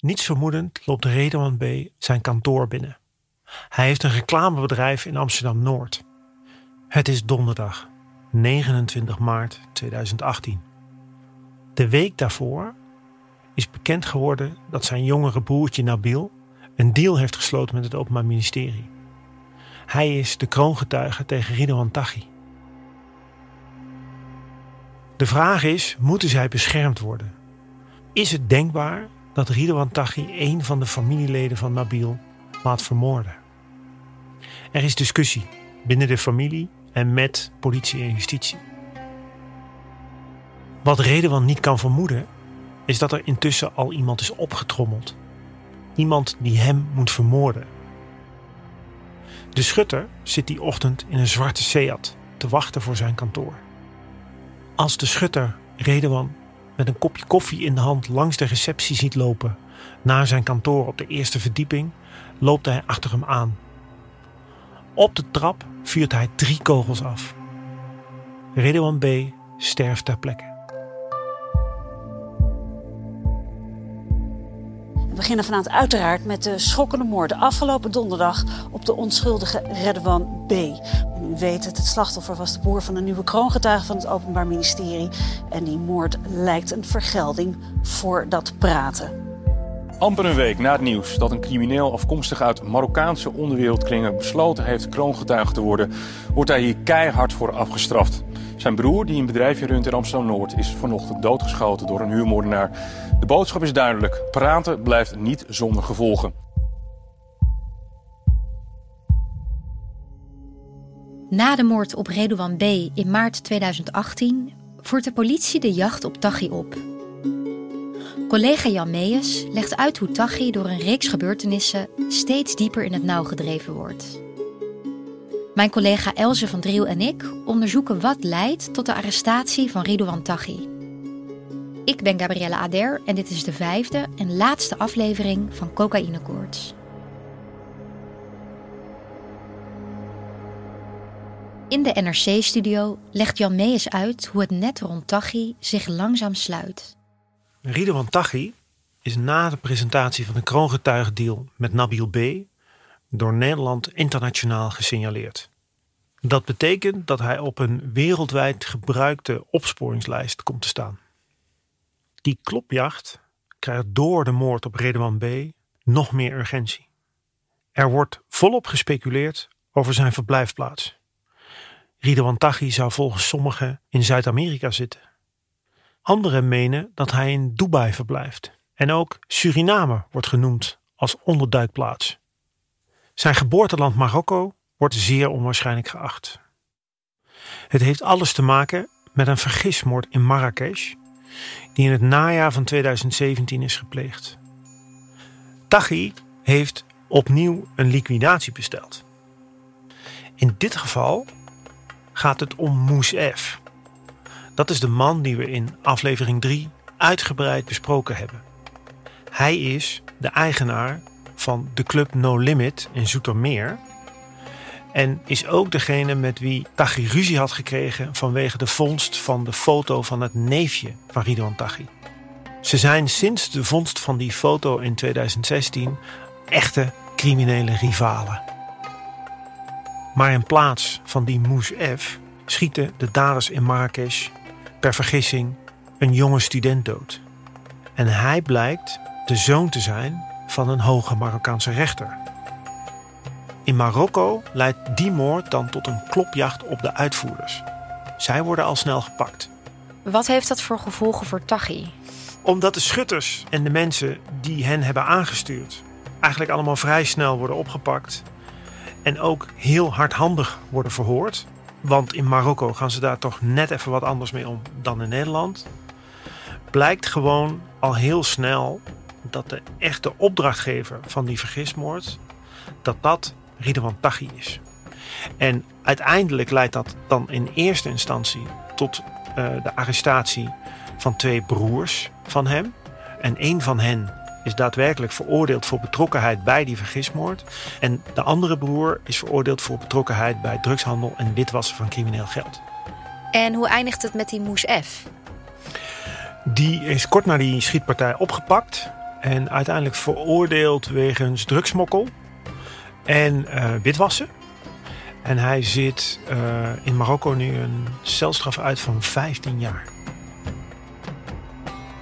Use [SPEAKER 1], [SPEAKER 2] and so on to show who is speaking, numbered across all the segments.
[SPEAKER 1] Niets vermoedend loopt Redewan B. zijn kantoor binnen. Hij heeft een reclamebedrijf in Amsterdam-Noord. Het is donderdag, 29 maart 2018. De week daarvoor is bekend geworden dat zijn jongere broertje Nabil een deal heeft gesloten met het Openbaar Ministerie. Hij is de kroongetuige tegen Ridwan Taghi. De vraag is, moeten zij beschermd worden? Is het denkbaar dat Ridwan Taghi een van de familieleden van Nabil laat vermoorden? Er is discussie binnen de familie en met politie en justitie. Wat Redewand niet kan vermoeden, is dat er intussen al iemand is opgetrommeld. Iemand die hem moet vermoorden. De schutter zit die ochtend in een zwarte Seat te wachten voor zijn kantoor. Als de schutter Redewand met een kopje koffie in de hand langs de receptie ziet lopen naar zijn kantoor op de eerste verdieping, loopt hij achter hem aan. Op de trap vuurt hij drie kogels af. Redouan B. sterft ter plekke.
[SPEAKER 2] Beginnen vanavond uiteraard met de schokkende moorden afgelopen donderdag op de onschuldige Redwan B. En u weet het, het slachtoffer was de broer van een nieuwe kroongetuige van het Openbaar Ministerie. En die moord lijkt een vergelding voor dat praten.
[SPEAKER 3] Amper een week na het nieuws dat een crimineel afkomstig uit Marokkaanse onderwereldkringen besloten heeft kroongetuige te worden, wordt hij hier keihard voor afgestraft. Zijn broer, die een bedrijfje runt in Amsterdam-Noord, is vanochtend doodgeschoten door een huurmoordenaar. De boodschap is duidelijk. Praten blijft niet zonder gevolgen.
[SPEAKER 4] Na de moord op Redouan B. in maart 2018 voert de politie de jacht op Taghi op. Collega Jan Meijers legt uit hoe Taghi door een reeks gebeurtenissen steeds dieper in het nauw gedreven wordt. Mijn collega Elze van Driel en ik onderzoeken wat leidt tot de arrestatie van Ridouan Taghi. Ik ben Gabrielle Ader en dit is de vijfde en laatste aflevering van Cocaïnekoorts. In de NRC-studio legt Jan Meijers uit hoe het net rond Taghi zich langzaam sluit.
[SPEAKER 1] Ridouan Taghi is na de presentatie van de kroongetuigendeal met Nabil B. door Nederland internationaal gesignaleerd. Dat betekent dat hij op een wereldwijd gebruikte opsporingslijst komt te staan. Die klopjacht krijgt door de moord op Redouan B. nog meer urgentie. Er wordt volop gespeculeerd over zijn verblijfplaats. Ridwan Taghi zou volgens sommigen in Zuid-Amerika zitten. Anderen menen dat hij in Dubai verblijft. En ook Suriname wordt genoemd als onderduikplaats. Zijn geboorteland Marokko wordt zeer onwaarschijnlijk geacht. Het heeft alles te maken met een vergismoord in Marrakesh, die in het najaar van 2017 is gepleegd. Taghi heeft opnieuw een liquidatie besteld. In dit geval gaat het om Moussef. Dat is de man die we in aflevering 3 uitgebreid besproken hebben. Hij is de eigenaar van de club No Limit in Zoetermeer. En is ook degene met wie Taghi ruzie had gekregen vanwege de vondst van de foto van het neefje van Ridwan Taghi. Ze zijn sinds de vondst van die foto in 2016 echte criminele rivalen. Maar in plaats van die Mousse F schieten de daders in Marrakesh per vergissing een jonge student dood. En hij blijkt de zoon te zijn van een hoge Marokkaanse rechter. In Marokko leidt die moord dan tot een klopjacht op de uitvoerders. Zij worden al snel gepakt.
[SPEAKER 4] Wat heeft dat voor gevolgen voor Taghi?
[SPEAKER 1] Omdat de schutters en de mensen die hen hebben aangestuurd eigenlijk allemaal vrij snel worden opgepakt. En ook heel hardhandig worden verhoord. Want in Marokko gaan ze daar toch net even wat anders mee om dan in Nederland. Blijkt gewoon al heel snel dat de echte opdrachtgever van die vergismoord, dat dat Ridwan Taghi is. En uiteindelijk leidt dat dan in eerste instantie tot uh, de arrestatie van twee broers van hem. En een van hen is daadwerkelijk veroordeeld voor betrokkenheid bij die vergismoord. En de andere broer is veroordeeld voor betrokkenheid bij drugshandel en witwassen van crimineel geld.
[SPEAKER 4] En hoe eindigt het met die Moes F?
[SPEAKER 1] Die is kort na die schietpartij opgepakt en uiteindelijk veroordeeld wegens drugsmokkel en uh, witwassen. En hij zit uh, in Marokko nu een celstraf uit van 15 jaar.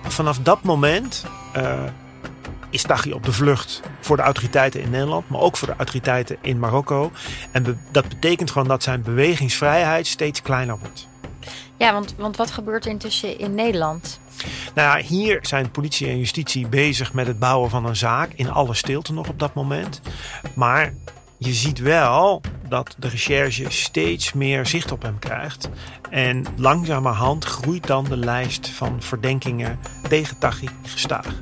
[SPEAKER 1] Vanaf dat moment uh, is Taghi op de vlucht voor de autoriteiten in Nederland, maar ook voor de autoriteiten in Marokko. En dat betekent gewoon dat zijn bewegingsvrijheid steeds kleiner wordt.
[SPEAKER 4] Ja, want, want wat gebeurt er intussen in Nederland?
[SPEAKER 1] Nou ja, hier zijn politie en justitie bezig met het bouwen van een zaak. In alle stilte nog op dat moment. Maar je ziet wel dat de recherche steeds meer zicht op hem krijgt. En langzamerhand groeit dan de lijst van verdenkingen tegen Taghi gestaag.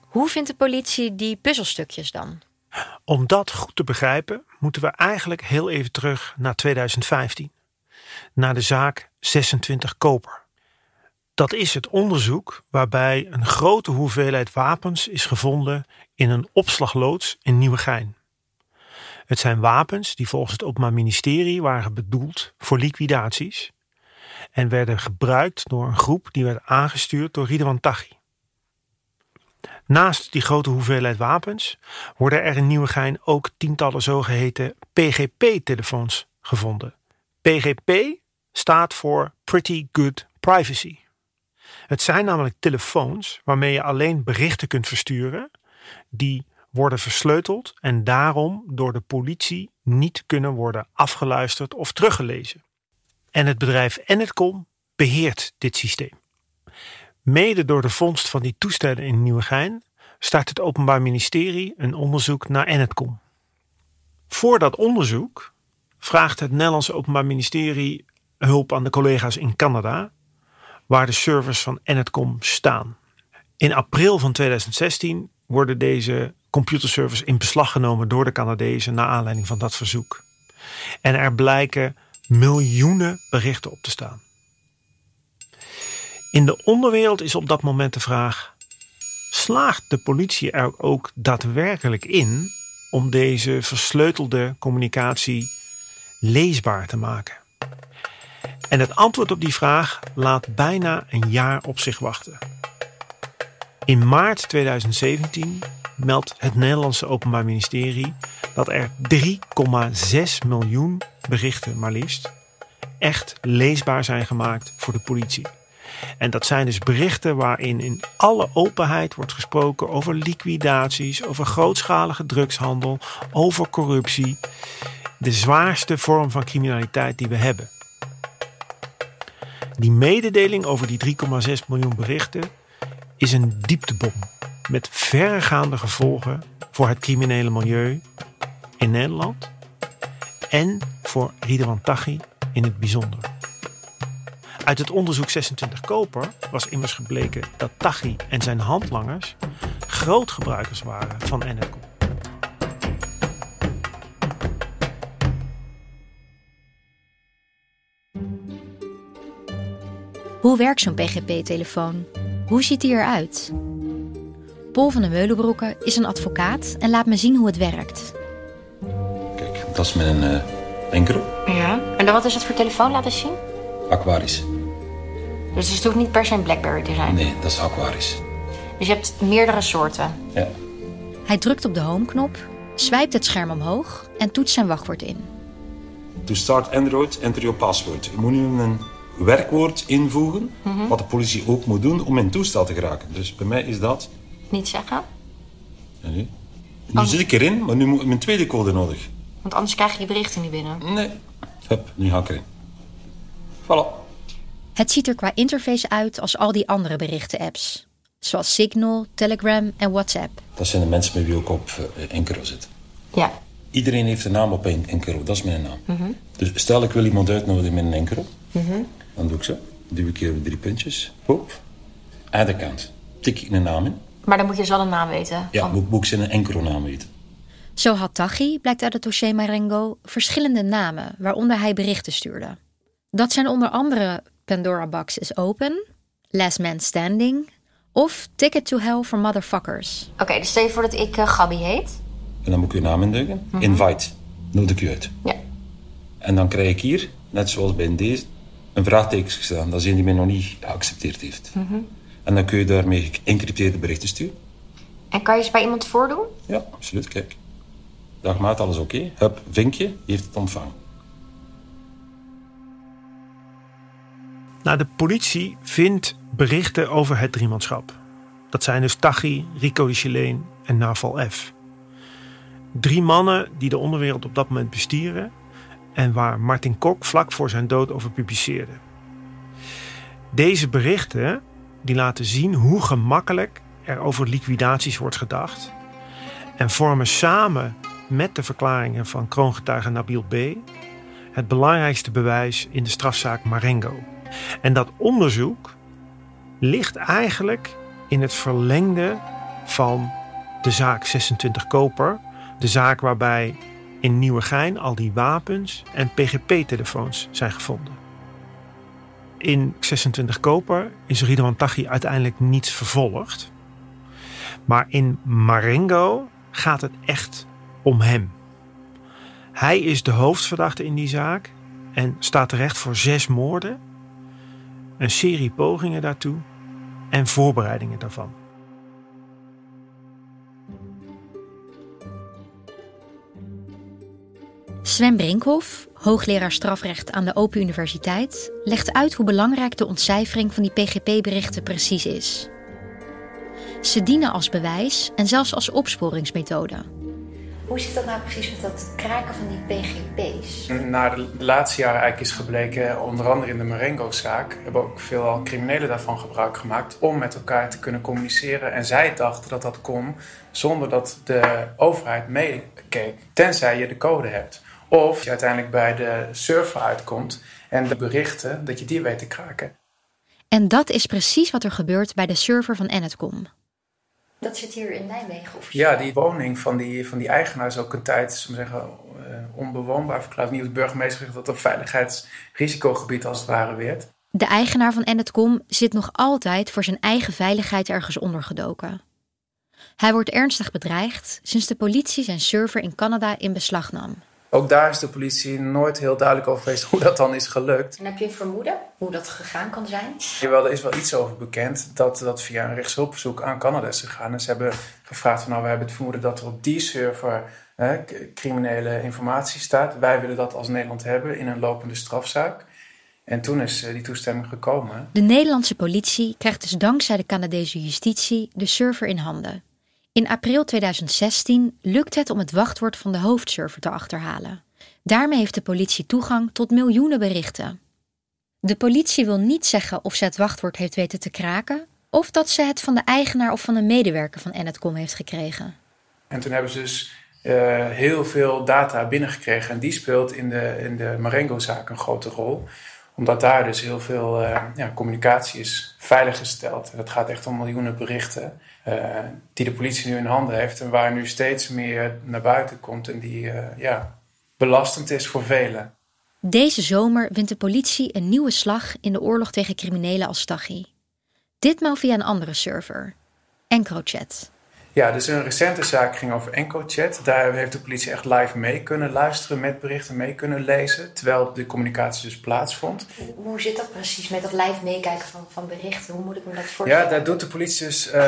[SPEAKER 4] Hoe vindt de politie die puzzelstukjes dan?
[SPEAKER 1] Om dat goed te begrijpen, moeten we eigenlijk heel even terug naar 2015. Naar de zaak 26 Koper. Dat is het onderzoek waarbij een grote hoeveelheid wapens is gevonden in een opslagloods in Nieuwegein. Het zijn wapens die volgens het Openbaar Ministerie waren bedoeld voor liquidaties en werden gebruikt door een groep die werd aangestuurd door Ridwan Taghi. Naast die grote hoeveelheid wapens worden er in Nieuwegein ook tientallen zogeheten PGP-telefoons gevonden. PGP staat voor Pretty Good Privacy. Het zijn namelijk telefoons waarmee je alleen berichten kunt versturen die worden versleuteld en daarom door de politie niet kunnen worden afgeluisterd of teruggelezen. En het bedrijf Enetcom beheert dit systeem. Mede door de vondst van die toestellen in Nieuwegein start het Openbaar Ministerie een onderzoek naar Enetcom. Voor dat onderzoek vraagt het Nederlandse Openbaar Ministerie hulp aan de collega's in Canada, waar de servers van Enetcom staan. In april van 2016 worden deze computerservers in beslag genomen door de Canadezen naar aanleiding van dat verzoek. En er blijken miljoenen berichten op te staan. In de onderwereld is op dat moment de vraag: slaagt de politie er ook daadwerkelijk in om deze versleutelde communicatie leesbaar te maken? En het antwoord op die vraag laat bijna een jaar op zich wachten. In maart 2017 meldt het Nederlandse Openbaar Ministerie dat er 3,6 miljoen berichten, maar liefst, echt leesbaar zijn gemaakt voor de politie. En dat zijn dus berichten waarin in alle openheid wordt gesproken over liquidaties, over grootschalige drugshandel, over corruptie. De zwaarste vorm van criminaliteit die we hebben. Die mededeling over die 3,6 miljoen berichten is een dieptebom met verregaande gevolgen voor het criminele milieu in Nederland en voor Ridwan Taghi in het bijzonder. Uit het onderzoek 26 Koper was immers gebleken dat Taghi en zijn handlangers grootgebruikers waren van Eneco.
[SPEAKER 4] Hoe werkt zo'n PGP-telefoon? Hoe ziet die eruit? Paul van de Meulenbroeken is een advocaat en laat me zien hoe het werkt.
[SPEAKER 5] Kijk, dat is mijn uh, enkele.
[SPEAKER 4] Ja, en dan wat is het voor telefoon? Laten zien.
[SPEAKER 5] Aquaris.
[SPEAKER 4] Dus het hoeft niet per se een Blackberry te zijn?
[SPEAKER 5] Nee, dat is Aquaris.
[SPEAKER 4] Dus je hebt meerdere soorten?
[SPEAKER 5] Ja.
[SPEAKER 4] Hij drukt op de home-knop, swipt het scherm omhoog en toetst zijn wachtwoord in.
[SPEAKER 5] To start Android, enter your password. Je moet nu een werkwoord invoegen, wat de politie ook moet doen om in toestel te geraken. Dus bij mij is dat...
[SPEAKER 6] Niet zeggen,
[SPEAKER 5] Ja, nu nu zit ik erin, maar nu moet ik mijn tweede code nodig.
[SPEAKER 6] want anders krijg je die berichten niet binnen.
[SPEAKER 5] Nee. Hup, nu ga ik erin. Voilà.
[SPEAKER 4] Het ziet er qua interface uit als al die andere berichten-apps. Zoals Signal, Telegram en WhatsApp.
[SPEAKER 5] Dat zijn de mensen met wie ik op uh, Enkero zit.
[SPEAKER 6] Ja.
[SPEAKER 5] Iedereen heeft een naam op een Enkero, dat is mijn naam. Dus stel ik wil iemand uitnodigen met een Enkero, dan doe ik zo. Duw ik hier drie puntjes. Hop. Add account. Tik ik een naam in.
[SPEAKER 6] Maar dan moet je dus wel een naam weten.
[SPEAKER 5] Ja,
[SPEAKER 6] van-
[SPEAKER 5] moet, moet ik zijn Enkero-naam weten.
[SPEAKER 4] Zo had Tachi, blijkt uit het dossier Marengo, verschillende namen waaronder hij berichten stuurde. Dat zijn onder andere Pandora Box is Open, Last Man Standing of Ticket to Hell for Motherfuckers.
[SPEAKER 6] Oké, dus stel je voor dat ik eh, Gabby heet.
[SPEAKER 5] En dan moet ik uw naam induiken. Invite. Nodig ik u uit.
[SPEAKER 6] Ja.
[SPEAKER 5] En dan krijg ik hier, net zoals bij deze, een vraagteken gestaan. Dat is een die mij nog niet geaccepteerd heeft. En dan kun je daarmee geëncrypteerde berichten sturen.
[SPEAKER 6] En kan je ze bij iemand voordoen?
[SPEAKER 5] Ja, absoluut. Kijk. Dag maat, alles oké? Hup, vinkje, je heeft het ontvangen.
[SPEAKER 1] Nou, de politie vindt berichten over het driemanschap. Dat zijn dus Tachi, Rico de Chileen en Naval F. Drie mannen die de onderwereld op dat moment bestieren en waar Martin Kok vlak voor zijn dood over publiceerde. Deze berichten die laten zien hoe gemakkelijk er over liquidaties wordt gedacht en vormen samen met de verklaringen van kroongetuige Nabil B. het belangrijkste bewijs in de strafzaak Marengo. En dat onderzoek ligt eigenlijk in het verlengde van de zaak 26 Koper. De zaak waarbij in Nieuwegein al die wapens en PGP-telefoons zijn gevonden. In 26 Koper is Ridwan Taghi uiteindelijk niet vervolgd. Maar in Marengo gaat het echt om hem. Hij is de hoofdverdachte in die zaak en staat terecht voor zes moorden een serie pogingen daartoe en voorbereidingen daarvan.
[SPEAKER 4] Sven Brinkhoff, hoogleraar strafrecht aan de Open Universiteit, legt uit hoe belangrijk de ontcijfering van die PGP-berichten precies is. Ze dienen als bewijs en zelfs als opsporingsmethode.
[SPEAKER 6] Hoe zit dat nou precies met dat kraken van die PGP's?
[SPEAKER 7] Na de laatste jaren eigenlijk is gebleken, onder andere in de Marengo-zaak, hebben ook veel criminelen daarvan gebruik gemaakt om met elkaar te kunnen communiceren. En zij dachten dat dat kon zonder dat de overheid meekeek, tenzij je de code hebt. Of je uiteindelijk bij de server uitkomt en de berichten, dat je die weet te kraken.
[SPEAKER 4] En dat is precies wat er gebeurt bij de server van Enetcom.
[SPEAKER 6] Dat zit hier in Nijmegen of
[SPEAKER 7] Ja, die woning van die, van die eigenaar is ook een tijd zullen we zeggen, eh, onbewoonbaar verklaard. Niet als burgemeester zegt dat het een veiligheidsrisicogebied als het ware werd.
[SPEAKER 4] De eigenaar van Enetcom zit nog altijd voor zijn eigen veiligheid ergens ondergedoken. Hij wordt ernstig bedreigd sinds de politie zijn server in Canada in beslag nam.
[SPEAKER 7] Ook daar is de politie nooit heel duidelijk over geweest hoe dat dan is gelukt.
[SPEAKER 6] En heb je een vermoeden hoe dat gegaan kan zijn?
[SPEAKER 7] Jawel, er is wel iets over bekend dat dat via een rechtshulpverzoek aan Canada is gegaan. En ze hebben gevraagd van nou, we hebben het vermoeden dat er op die server hè, criminele informatie staat. Wij willen dat als Nederland hebben in een lopende strafzaak. En toen is eh, die toestemming gekomen.
[SPEAKER 4] De Nederlandse politie krijgt dus dankzij de Canadese justitie de server in handen. In april 2016 lukt het om het wachtwoord van de hoofdserver te achterhalen. Daarmee heeft de politie toegang tot miljoenen berichten. De politie wil niet zeggen of ze het wachtwoord heeft weten te kraken of dat ze het van de eigenaar of van een medewerker van Enetcom heeft gekregen.
[SPEAKER 7] En toen hebben ze dus eh, heel veel data binnengekregen. En die speelt in de, in de Marengo-zaak een grote rol. Omdat daar dus heel veel eh, ja, communicatie is veiliggesteld. Het gaat echt om miljoenen berichten die de politie nu in handen heeft. En waar nu steeds meer naar buiten komt. En die eh, ja, belastend is voor velen.
[SPEAKER 4] Deze zomer wint de politie een nieuwe slag in de oorlog tegen criminelen als Staghi. Ditmaal via een andere server, EncroChat.
[SPEAKER 7] Ja, dus een recente zaak ging over EncoChat. Daar heeft de politie echt live mee kunnen luisteren met berichten, mee kunnen lezen, terwijl de communicatie dus plaatsvond.
[SPEAKER 6] Hoe zit dat precies met dat live meekijken van, van berichten? Hoe moet ik me dat voorstellen?
[SPEAKER 7] Ja, daar doet de politie dus. Uh, uh,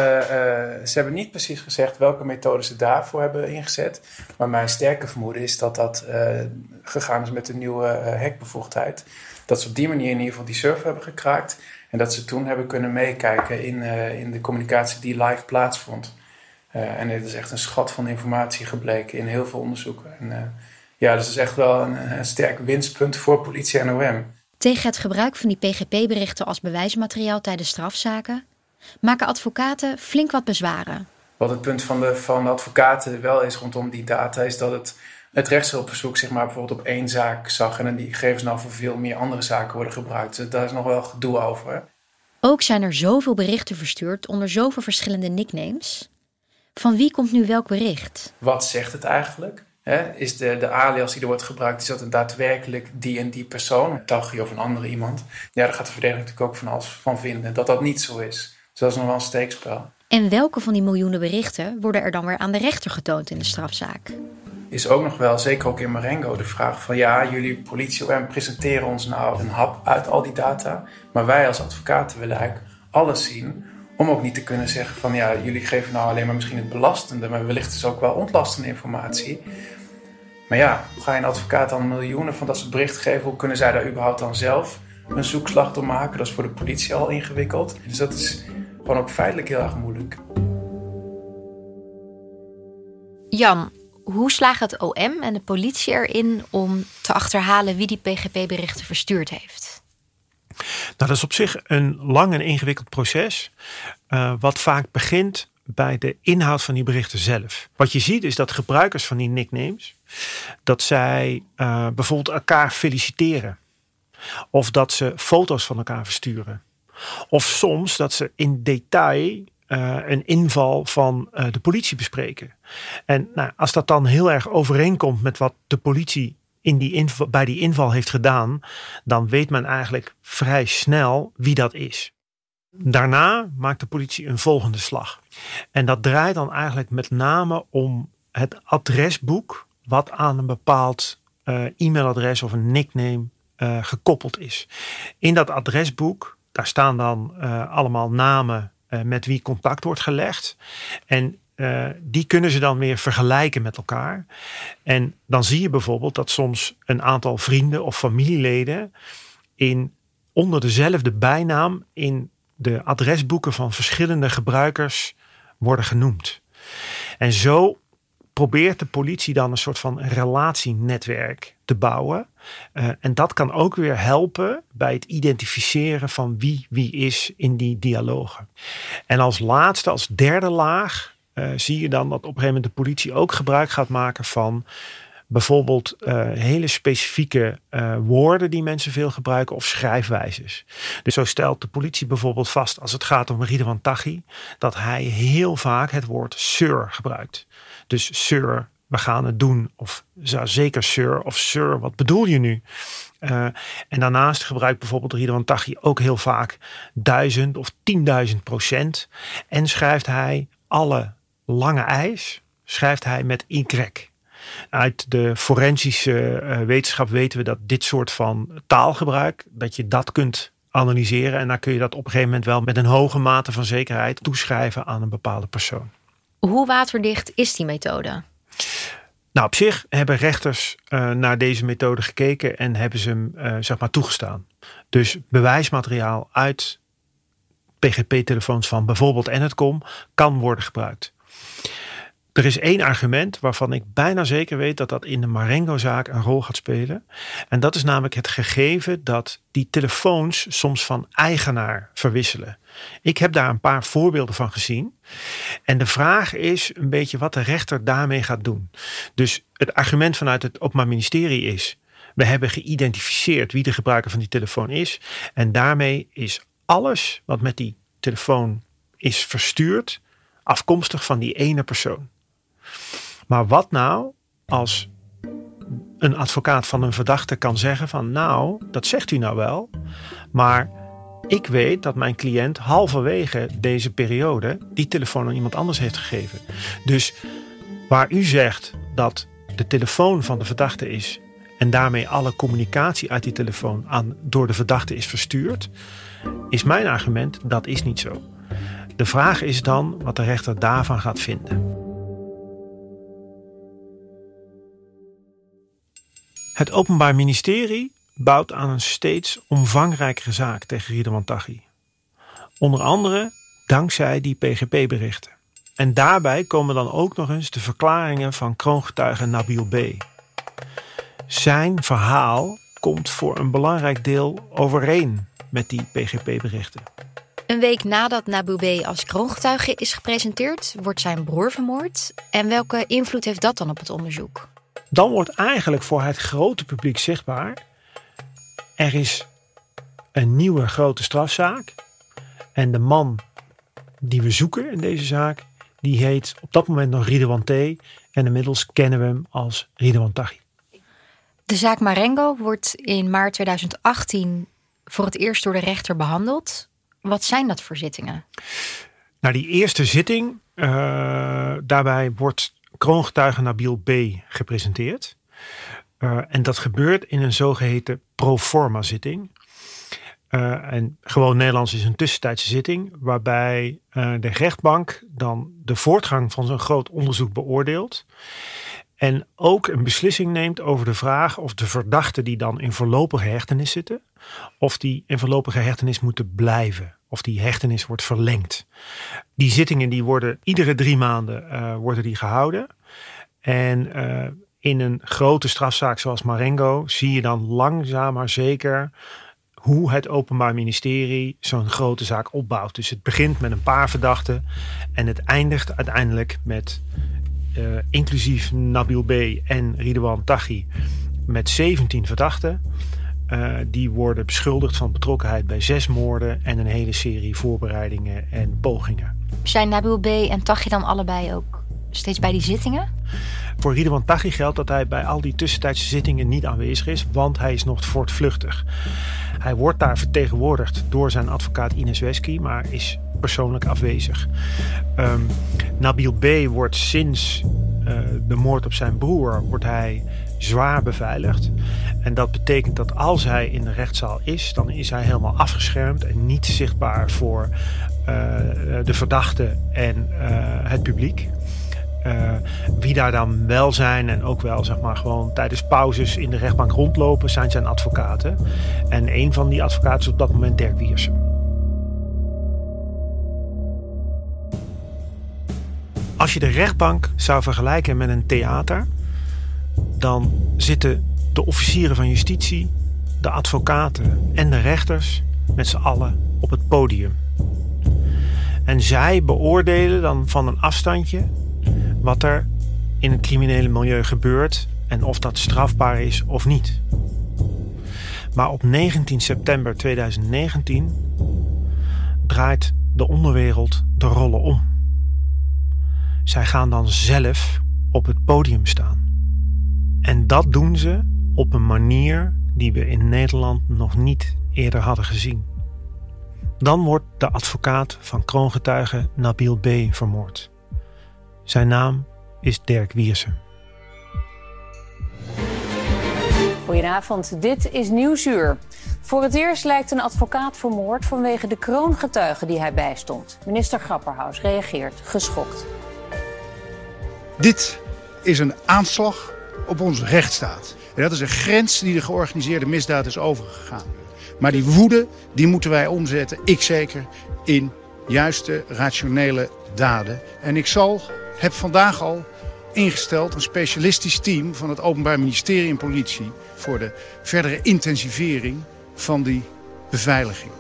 [SPEAKER 7] ze hebben niet precies gezegd welke methode ze daarvoor hebben ingezet. Maar mijn sterke vermoeden is dat dat uh, gegaan is met de nieuwe hekbevoegdheid. Dat ze op die manier in ieder geval die server hebben gekraakt. En dat ze toen hebben kunnen meekijken in, in de communicatie die live plaatsvond. Uh, en dit is echt een schat van informatie gebleken in heel veel onderzoeken. En, uh, ja, dus is echt wel een, een sterk winstpunt voor politie en OM.
[SPEAKER 4] Tegen het gebruik van die PGP-berichten als bewijsmateriaal tijdens strafzaken maken advocaten flink wat bezwaren.
[SPEAKER 7] Wat het punt van de, van de advocaten wel is rondom die data, is dat het, het rechtshulpverzoek zeg maar, bijvoorbeeld op één zaak zag en die gegevens nou voor veel meer andere zaken worden gebruikt. Dus daar is nog wel gedoe over.
[SPEAKER 4] Ook zijn er zoveel berichten verstuurd onder zoveel verschillende nicknames van wie komt nu welk bericht?
[SPEAKER 7] Wat zegt het eigenlijk? is de, de alias die er wordt gebruikt, is dat een daadwerkelijk die en die persoon, een Taghi of een andere iemand? Ja, daar gaat de verdediger natuurlijk ook van alles van vinden, dat dat niet zo is. Dus dat is nog wel een steekspel.
[SPEAKER 4] En welke van die miljoenen berichten worden er dan weer aan de rechter getoond in de strafzaak?
[SPEAKER 7] Is ook nog wel, zeker ook in Marengo, de vraag van ja, jullie politie OM presenteren ons nou een hap uit al die data, maar wij als advocaten willen eigenlijk alles zien om ook niet te kunnen zeggen van ja, jullie geven nou alleen maar misschien het belastende, maar wellicht is ook wel ontlastende informatie. Maar ja, ga je een advocaat dan miljoenen van dat soort berichten geven? Hoe kunnen zij daar überhaupt dan zelf een zoekslag door maken? Dat is voor de politie al ingewikkeld. Dus dat is gewoon ook feitelijk heel erg moeilijk.
[SPEAKER 4] Jan, hoe slagen het OM en de politie erin om te achterhalen wie die PGP-berichten verstuurd heeft?
[SPEAKER 1] Nou, dat is op zich een lang en ingewikkeld proces, uh, wat vaak begint bij de inhoud van die berichten zelf. Wat je ziet is dat gebruikers van die nicknames, dat zij uh, bijvoorbeeld elkaar feliciteren. Of dat ze foto's van elkaar versturen. Of soms dat ze in detail uh, een inval van de politie bespreken. En nou, als dat dan heel erg overeenkomt met wat de politie in die inval, bij die inval heeft gedaan, dan weet men eigenlijk vrij snel wie dat is. Daarna maakt de politie een volgende slag. En dat draait dan eigenlijk met name om het adresboek wat aan een bepaald uh, e-mailadres of een nickname uh, gekoppeld is. In dat adresboek, daar staan dan uh, allemaal namen met wie contact wordt gelegd. En uh, die kunnen ze dan weer vergelijken met elkaar. En dan zie je bijvoorbeeld dat soms een aantal vrienden of familieleden in, onder dezelfde bijnaam in de adresboeken van verschillende gebruikers worden genoemd. En zo probeert de politie dan een soort van relatienetwerk te bouwen. Uh, en dat kan ook weer helpen bij het identificeren van wie wie is in die dialogen. En als laatste, als derde laag, uh, zie je dan dat op een gegeven moment de politie ook gebruik gaat maken van bijvoorbeeld uh, hele specifieke uh, woorden die mensen veel gebruiken of schrijfwijzes. Dus zo stelt de politie bijvoorbeeld vast als het gaat om Ridwan Taghi dat hij heel vaak het woord sir gebruikt. Dus sir, we gaan het doen. Of zeker sir of sir, wat bedoel je nu? En daarnaast gebruikt bijvoorbeeld Ridwan Taghi ook heel vaak duizend of tienduizend procent. En schrijft hij alle lange ijs schrijft hij met Y. Uit de forensische uh, wetenschap weten we dat dit soort van taalgebruik, dat je dat kunt analyseren en dan kun je dat op een gegeven moment wel met een hoge mate van zekerheid toeschrijven aan een bepaalde persoon.
[SPEAKER 4] Hoe waterdicht is die methode?
[SPEAKER 1] Nou, op zich hebben rechters uh, naar deze methode gekeken en hebben ze hem uh, zeg maar toegestaan. Dus bewijsmateriaal uit PGP-telefoons van bijvoorbeeld Enetcom kan worden gebruikt. Er is één argument waarvan ik bijna zeker weet dat dat in de Marengo-zaak een rol gaat spelen. En dat is namelijk het gegeven dat die telefoons soms van eigenaar verwisselen. Ik heb daar een paar voorbeelden van gezien. En de vraag is een beetje wat de rechter daarmee gaat doen. Dus het argument vanuit het Openbaar Ministerie is: we hebben geïdentificeerd wie de gebruiker van die telefoon is. En daarmee is alles wat met die telefoon is verstuurd afkomstig van die ene persoon. Maar wat nou als een advocaat van een verdachte kan zeggen van nou, dat zegt u nou wel, maar Ik weet dat mijn cliënt halverwege deze periode die telefoon aan iemand anders heeft gegeven. Dus waar u zegt dat de telefoon van de verdachte is en daarmee alle communicatie uit die telefoon aan, door de verdachte is verstuurd, is mijn argument dat is niet zo. De vraag is dan wat de rechter daarvan gaat vinden. Het Openbaar Ministerie bouwt aan een steeds omvangrijkere zaak tegen Ridwan Taghi. Onder andere dankzij die PGP-berichten. En daarbij komen dan ook nog eens de verklaringen van kroongetuige Nabil B. Zijn verhaal komt voor een belangrijk deel overeen met die PGP-berichten.
[SPEAKER 4] Een week nadat Nabil B. als kroongetuige is gepresenteerd, wordt zijn broer vermoord. En welke invloed heeft dat dan op het onderzoek?
[SPEAKER 1] Dan wordt eigenlijk voor het grote publiek zichtbaar er is een nieuwe grote strafzaak. En de man die we zoeken in deze zaak, die heet op dat moment nog Ridwan T. En inmiddels kennen we hem als Ridwan Taghi.
[SPEAKER 4] De zaak Marengo wordt in maart 2018 voor het eerst door de rechter behandeld. Wat zijn dat voor zittingen?
[SPEAKER 1] Nou, die eerste zitting, uh, daarbij wordt kroongetuige Nabil B. gepresenteerd. Uh, en dat gebeurt in een zogeheten proforma zitting. Uh, en gewoon Nederlands is een tussentijdse zitting, waarbij de rechtbank dan de voortgang van zo'n groot onderzoek beoordeelt. En ook een beslissing neemt over de vraag of de verdachten die dan in voorlopige hechtenis zitten, of die in voorlopige hechtenis moeten blijven, of die hechtenis wordt verlengd. Die zittingen die worden iedere drie maanden uh, worden die gehouden. En in een grote strafzaak zoals Marengo zie je dan langzaam maar zeker hoe het Openbaar Ministerie zo'n grote zaak opbouwt. Dus het begint met een paar verdachten en het eindigt uiteindelijk met, uh, inclusief Nabil B. en Ridwan Taghi, met 17 verdachten. Uh, die worden beschuldigd van betrokkenheid bij zes moorden en een hele serie voorbereidingen en pogingen.
[SPEAKER 4] Zijn Nabil B. en Taghi dan allebei ook steeds bij die zittingen?
[SPEAKER 1] Voor Ridwan Taghi geldt dat hij bij al die tussentijdse zittingen niet aanwezig is, want hij is nog voortvluchtig. Hij wordt daar vertegenwoordigd door zijn advocaat Ines Wesky, maar is persoonlijk afwezig. Um, Nabil B. wordt sinds uh, de moord op zijn broer wordt hij zwaar beveiligd. En dat betekent dat als hij in de rechtszaal is, dan is hij helemaal afgeschermd en niet zichtbaar voor uh, de verdachte en uh, het publiek. Wie daar dan wel zijn en ook wel zeg maar gewoon tijdens pauzes in de rechtbank rondlopen, zijn zijn advocaten. En een van die advocaten is op dat moment Dirk Wiersen. Als je de rechtbank zou vergelijken met een theater, dan zitten de officieren van justitie, de advocaten en de rechters met z'n allen op het podium. En zij beoordelen dan van een afstandje wat er in het criminele milieu gebeurt en of dat strafbaar is of niet. Maar op 19 september 2019 draait de onderwereld de rollen om. Zij gaan dan zelf op het podium staan. En dat doen ze op een manier die we in Nederland nog niet eerder hadden gezien. Dan wordt de advocaat van kroongetuige Nabil B. vermoord. Zijn naam is Dirk Wiersen.
[SPEAKER 8] Goedenavond, dit is Nieuwsuur. Voor het eerst lijkt een advocaat vermoord vanwege de kroongetuigen die hij bijstond. Minister Grapperhaus reageert geschokt.
[SPEAKER 9] Dit is een aanslag op onze rechtsstaat. En dat is een grens die de georganiseerde misdaad is overgegaan. Maar die woede, die moeten wij omzetten, ik zeker, in juiste, rationele daden. En ik zal heb vandaag al ingesteld een specialistisch team van het Openbaar Ministerie en Politie voor de verdere intensivering van die beveiliging.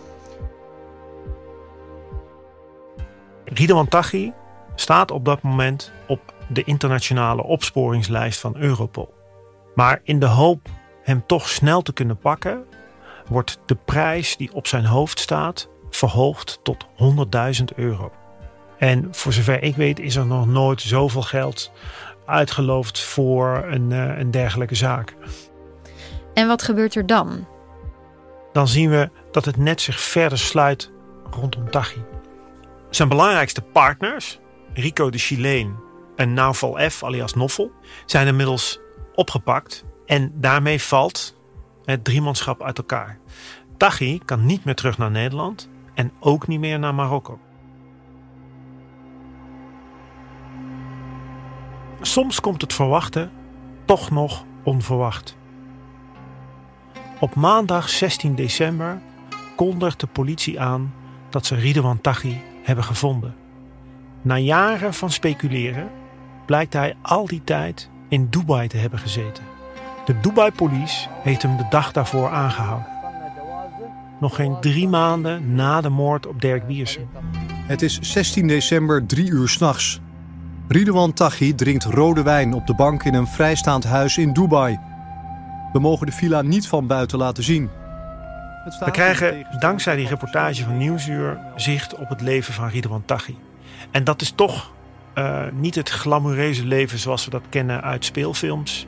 [SPEAKER 1] Ridwan Taghi staat op dat moment de internationale opsporingslijst van Europol. Maar in de hoop hem toch snel te kunnen pakken, wordt de prijs die op zijn hoofd staat verhoogd tot 100.000 euro. En voor zover ik weet is er nog nooit zoveel geld uitgeloofd voor een, uh, een dergelijke zaak.
[SPEAKER 4] En wat gebeurt er dan?
[SPEAKER 1] dan zien we dat het net zich verder sluit rondom Taghi. Zijn belangrijkste partners, Rico de Chileen en Naufal F alias Noffel, zijn inmiddels opgepakt en daarmee valt het driemanschap uit elkaar. Taghi kan niet meer terug naar Nederland en ook niet meer naar Marokko. Soms komt het verwachten toch nog onverwacht. Op maandag 16 december kondigt de politie aan dat ze Ridwan Taghi hebben gevonden. Na jaren van speculeren blijkt hij al die tijd in Dubai te hebben gezeten. De Dubai Police heeft hem de dag daarvoor aangehouden. Nog geen drie maanden na de moord op Dirk Wiersen.
[SPEAKER 10] Het is 16 december, drie uur s'nachts. Ridwan Taghi drinkt rode wijn op de bank in een vrijstaand huis in Dubai. We mogen de villa niet van buiten laten zien.
[SPEAKER 1] We krijgen dankzij die reportage van Nieuwsuur zicht op het leven van Ridwan Taghi. En dat is toch uh, niet het glamoureuze leven zoals we dat kennen uit speelfilms,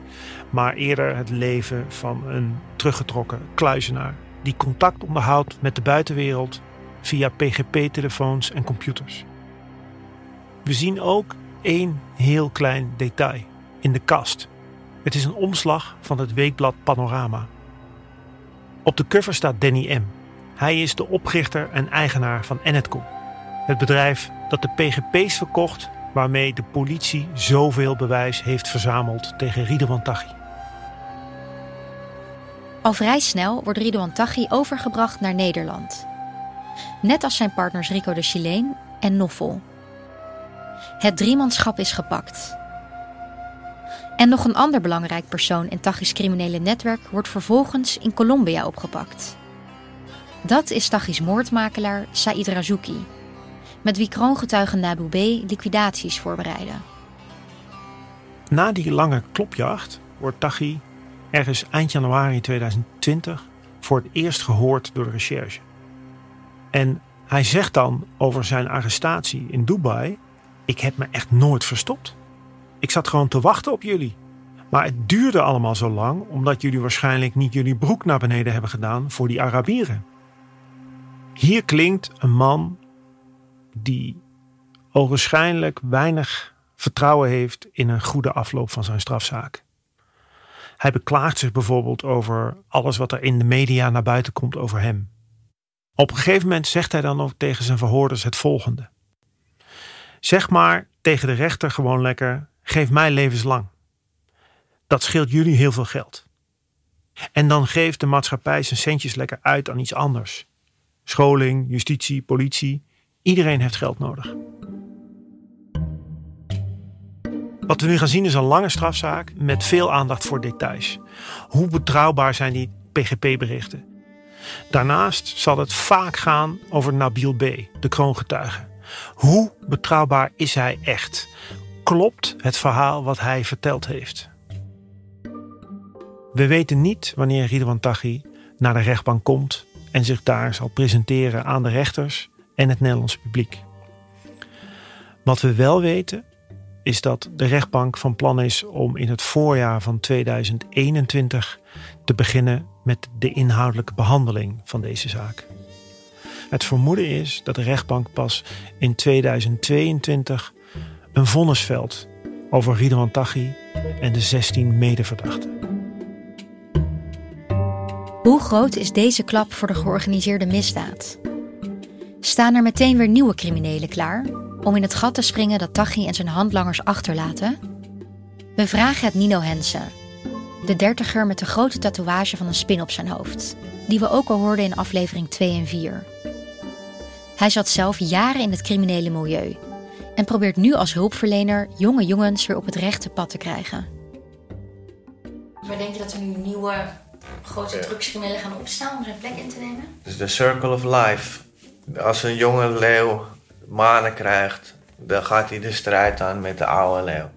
[SPEAKER 1] maar eerder het leven van een teruggetrokken kluizenaar die contact onderhoudt met de buitenwereld via PGP-telefoons en computers. We zien ook één heel klein detail in de kast. Het is een omslag van het weekblad Panorama. Op de cover staat Danny M. Hij is de oprichter en eigenaar van Enetcom. Het bedrijf dat de PGP's verkocht waarmee de politie zoveel bewijs heeft verzameld tegen Ridwan Taghi.
[SPEAKER 4] Al vrij snel wordt Ridwan Taghi overgebracht naar Nederland. Net als zijn partners Rico de Chileen en Noffel. Het driemanschap is gepakt. En nog een ander belangrijk persoon in Taghi's criminele netwerk wordt vervolgens in Colombia opgepakt. Dat is Taghi's moordmakelaar Said Razouki, met wie kroongetuigen Nabu B liquidaties voorbereiden.
[SPEAKER 1] Na die lange klopjacht wordt Taghi ergens eind januari 2020 voor het eerst gehoord door de recherche. En hij zegt dan over zijn arrestatie in Dubai: Ik heb me echt nooit verstopt. Ik zat gewoon te wachten op jullie. Maar het duurde allemaal zo lang omdat jullie waarschijnlijk niet jullie broek naar beneden hebben gedaan voor die Arabieren. Hier klinkt een man die ogenschijnlijk weinig vertrouwen heeft in een goede afloop van zijn strafzaak. Hij beklaagt zich bijvoorbeeld over alles wat er in de media naar buiten komt over hem. Op een gegeven moment zegt hij dan ook tegen zijn verhoorders het volgende: Zeg maar tegen de rechter gewoon lekker: geef mij levenslang. Dat scheelt jullie heel veel geld. En dan geeft de maatschappij zijn centjes lekker uit aan iets anders. Scholing, justitie, politie. Iedereen heeft geld nodig. Wat we nu gaan zien is een lange strafzaak met veel aandacht voor details. Hoe betrouwbaar zijn die PGP-berichten? Daarnaast zal het vaak gaan over Nabil B., de kroongetuige. Hoe betrouwbaar is hij echt? Klopt het verhaal wat hij verteld heeft? We weten niet wanneer Ridwan Taghi naar de rechtbank komt en zich daar zal presenteren aan de rechters en het Nederlandse publiek. Wat we wel weten is dat de rechtbank van plan is om in het voorjaar van 2021 te beginnen met de inhoudelijke behandeling van deze zaak. Het vermoeden is dat de rechtbank pas in 2022 een vonnis velt over Ridwan Taghi en de 16 medeverdachten.
[SPEAKER 4] Hoe groot is deze klap voor de georganiseerde misdaad? Staan er meteen weer nieuwe criminelen klaar om in het gat te springen dat Taghi en zijn handlangers achterlaten? We vragen het Nino Hensen, de dertiger met de grote tatoeage van een spin op zijn hoofd, die we ook al hoorden in aflevering 2 en 4. Hij zat zelf jaren in het criminele milieu en probeert nu als hulpverlener jonge jongens weer op het rechte pad te krijgen.
[SPEAKER 11] Maar denk je dat er nu nieuwe grote drugscriminelen gaan opstaan om zijn plek in te nemen?
[SPEAKER 12] Dus de circle of life. Als een jonge leeuw manen krijgt, dan gaat hij de strijd aan met de oude leeuw.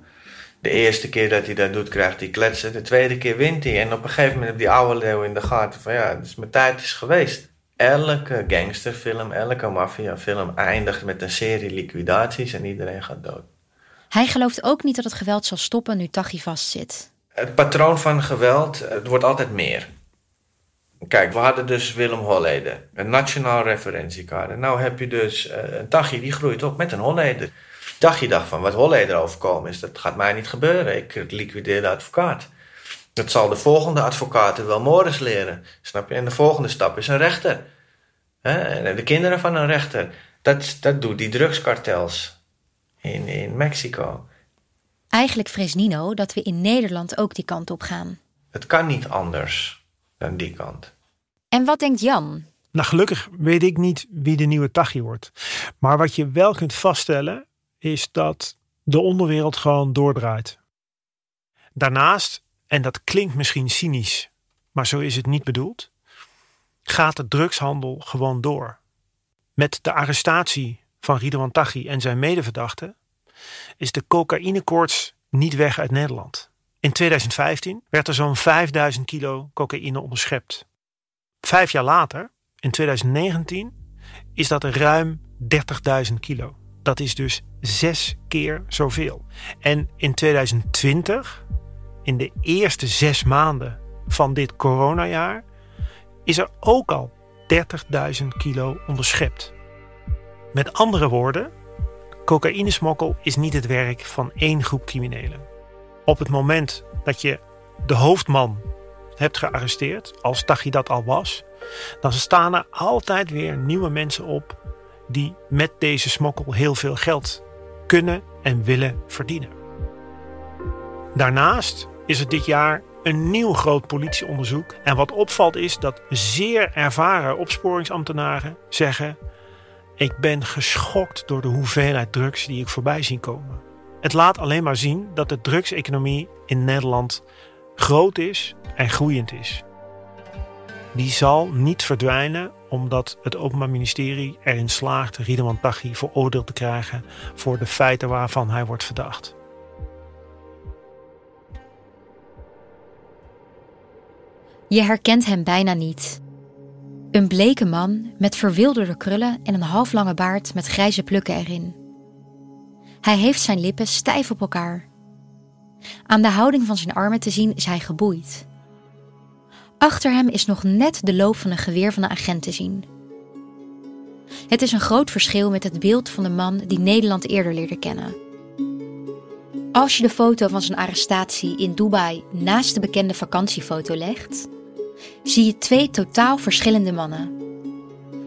[SPEAKER 12] De eerste keer dat hij dat doet, krijgt hij kletsen. De tweede keer wint hij. En op een gegeven moment heb die oude leeuw in de gaten van ja, dus mijn tijd is geweest. Elke gangsterfilm, elke maffiafilm eindigt met een serie liquidaties en iedereen gaat dood.
[SPEAKER 4] Hij gelooft ook niet dat het geweld zal stoppen nu Taghi vastzit.
[SPEAKER 12] Het patroon van geweld, het wordt altijd meer. Kijk, we hadden dus Willem Holleder, een nationaal referentiekader. Nou heb je dus uh, een Tachi die groeit op met een Holleder. Tachi dacht van, wat Holleder overkomen is, dat gaat mij niet gebeuren. Ik liquideer de advocaat. Dat zal de volgende advocaten wel Morris leren. Snap je? En de volgende stap is een rechter. En de kinderen van een rechter. Dat, dat doet die drugskartels in, in Mexico.
[SPEAKER 4] Eigenlijk vreest Nino dat we in Nederland ook die kant op gaan.
[SPEAKER 12] Het kan niet anders dan die kant.
[SPEAKER 4] En wat denkt Jan?
[SPEAKER 1] Nou, gelukkig weet ik niet wie de nieuwe Tachi wordt. Maar wat je wel kunt vaststellen is dat de onderwereld gewoon doordraait. Daarnaast, en dat klinkt misschien cynisch, maar zo is het niet bedoeld, gaat de drugshandel gewoon door. Met de arrestatie van Ridwan Taghi en zijn medeverdachten is de cocaïnekoorts niet weg uit Nederland. In 2015 werd er zo'n 5000 kilo cocaïne onderschept. Vijf jaar later, in 2019, is dat ruim 30.000 kilo. Dat is dus zes keer zoveel. En in 2020, in de eerste zes maanden van dit coronajaar, is er ook al 30.000 kilo onderschept. Met andere woorden, cocaïnesmokkel is niet het werk van één groep criminelen. Op het moment dat je de hoofdman hebt gearresteerd, als Tachi dat al was, dan staan er altijd weer nieuwe mensen op die met deze smokkel heel veel geld kunnen en willen verdienen. Daarnaast is er dit jaar een nieuw groot politieonderzoek. En wat opvalt is dat zeer ervaren opsporingsambtenaren zeggen: Ik ben geschokt door de hoeveelheid drugs die ik voorbij zie komen. Het laat alleen maar zien dat de drugseconomie in Nederland groot is en groeiend is. Die zal niet verdwijnen omdat het Openbaar Ministerie erin slaagt Riedeman Taghi veroordeeld te krijgen voor de feiten waarvan hij wordt verdacht.
[SPEAKER 4] Je herkent hem bijna niet. Een bleke man met verwilderde krullen en een halflange baard met grijze plukken erin. Hij heeft zijn lippen stijf op elkaar. Aan de houding van zijn armen te zien is hij geboeid. Achter hem is nog net de loop van een geweer van een agent te zien. Het is een groot verschil met het beeld van de man die Nederland eerder leerde kennen. Als je de foto van zijn arrestatie in Dubai naast de bekende vakantiefoto legt, zie je twee totaal verschillende mannen.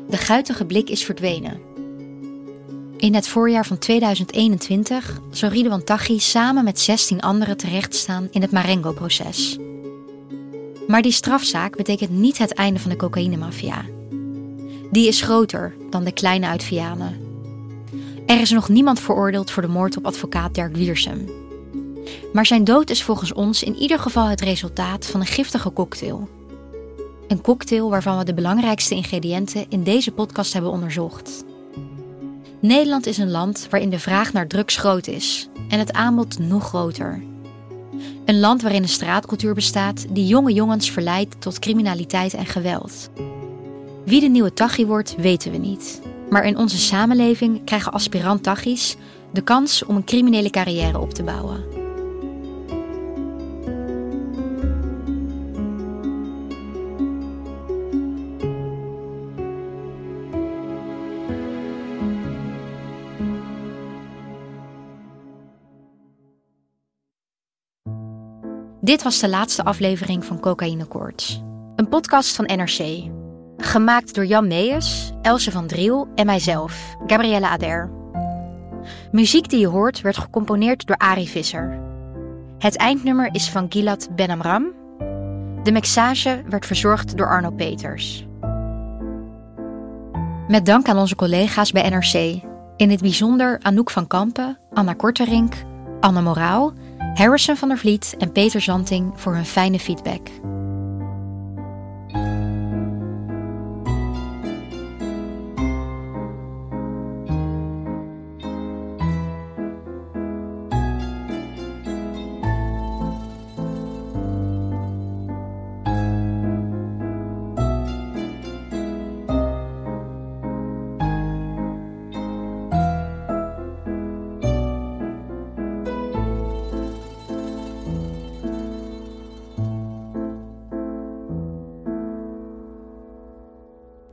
[SPEAKER 4] De guitige blik is verdwenen. In het voorjaar van 2021 zou Ridwan Taghi samen met 16 anderen terechtstaan in het Marengo-proces. Maar die strafzaak betekent niet het einde van de cocaïnemafia. Die is groter dan de kleine uit Vianen. Er is nog niemand veroordeeld voor de moord op advocaat Dirk Wiersum. Maar zijn dood is volgens ons in ieder geval het resultaat van een giftige cocktail. Een cocktail waarvan we de belangrijkste ingrediënten in deze podcast hebben onderzocht. Nederland is een land waarin de vraag naar drugs groot is en het aanbod nog groter. Een land waarin een straatcultuur bestaat die jonge jongens verleidt tot criminaliteit en geweld. Wie de nieuwe Tachi wordt, weten we niet. Maar in onze samenleving krijgen aspirant Tachis de kans om een criminele carrière op te bouwen. Dit was de laatste aflevering van Cocaïne Koorts. Een podcast van NRC. Gemaakt door Jan Meijers, Else van Driel en mijzelf, Gabrielle Ader. Muziek die je hoort werd gecomponeerd door Ari Visser. Het eindnummer is van Gilad Benamram. De mixage werd verzorgd door Arno Peters. Met dank aan onze collega's bij NRC. In het bijzonder Anouk van Kampen, Anna Korterink, Anne Moraal Harrison van der Vliet en Peter Zanting voor hun fijne feedback.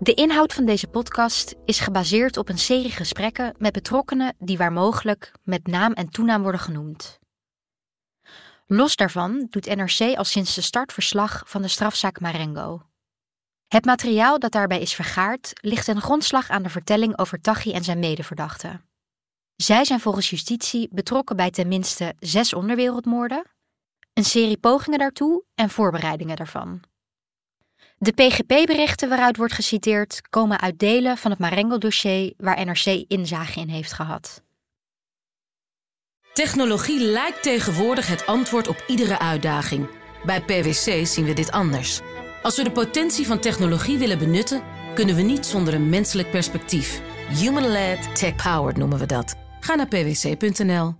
[SPEAKER 4] De inhoud van deze podcast is gebaseerd op een serie gesprekken met betrokkenen die waar mogelijk met naam en toenaam worden genoemd. Los daarvan doet NRC al sinds de start verslag van de strafzaak Marengo. Het materiaal dat daarbij is vergaard ligt ten grondslag aan de vertelling over Taghi en zijn medeverdachten. Zij zijn volgens justitie betrokken bij tenminste zes onderwereldmoorden, een serie pogingen daartoe en voorbereidingen daarvan. De PGP-berichten waaruit wordt geciteerd komen uit delen van het Marengo-dossier waar NRC inzage in heeft gehad.
[SPEAKER 13] Technologie lijkt tegenwoordig het antwoord op iedere uitdaging. Bij PwC zien we dit anders. Als we de potentie van technologie willen benutten, kunnen we niet zonder een menselijk perspectief. Human-led, tech-powered noemen we dat. Ga naar pwc.nl.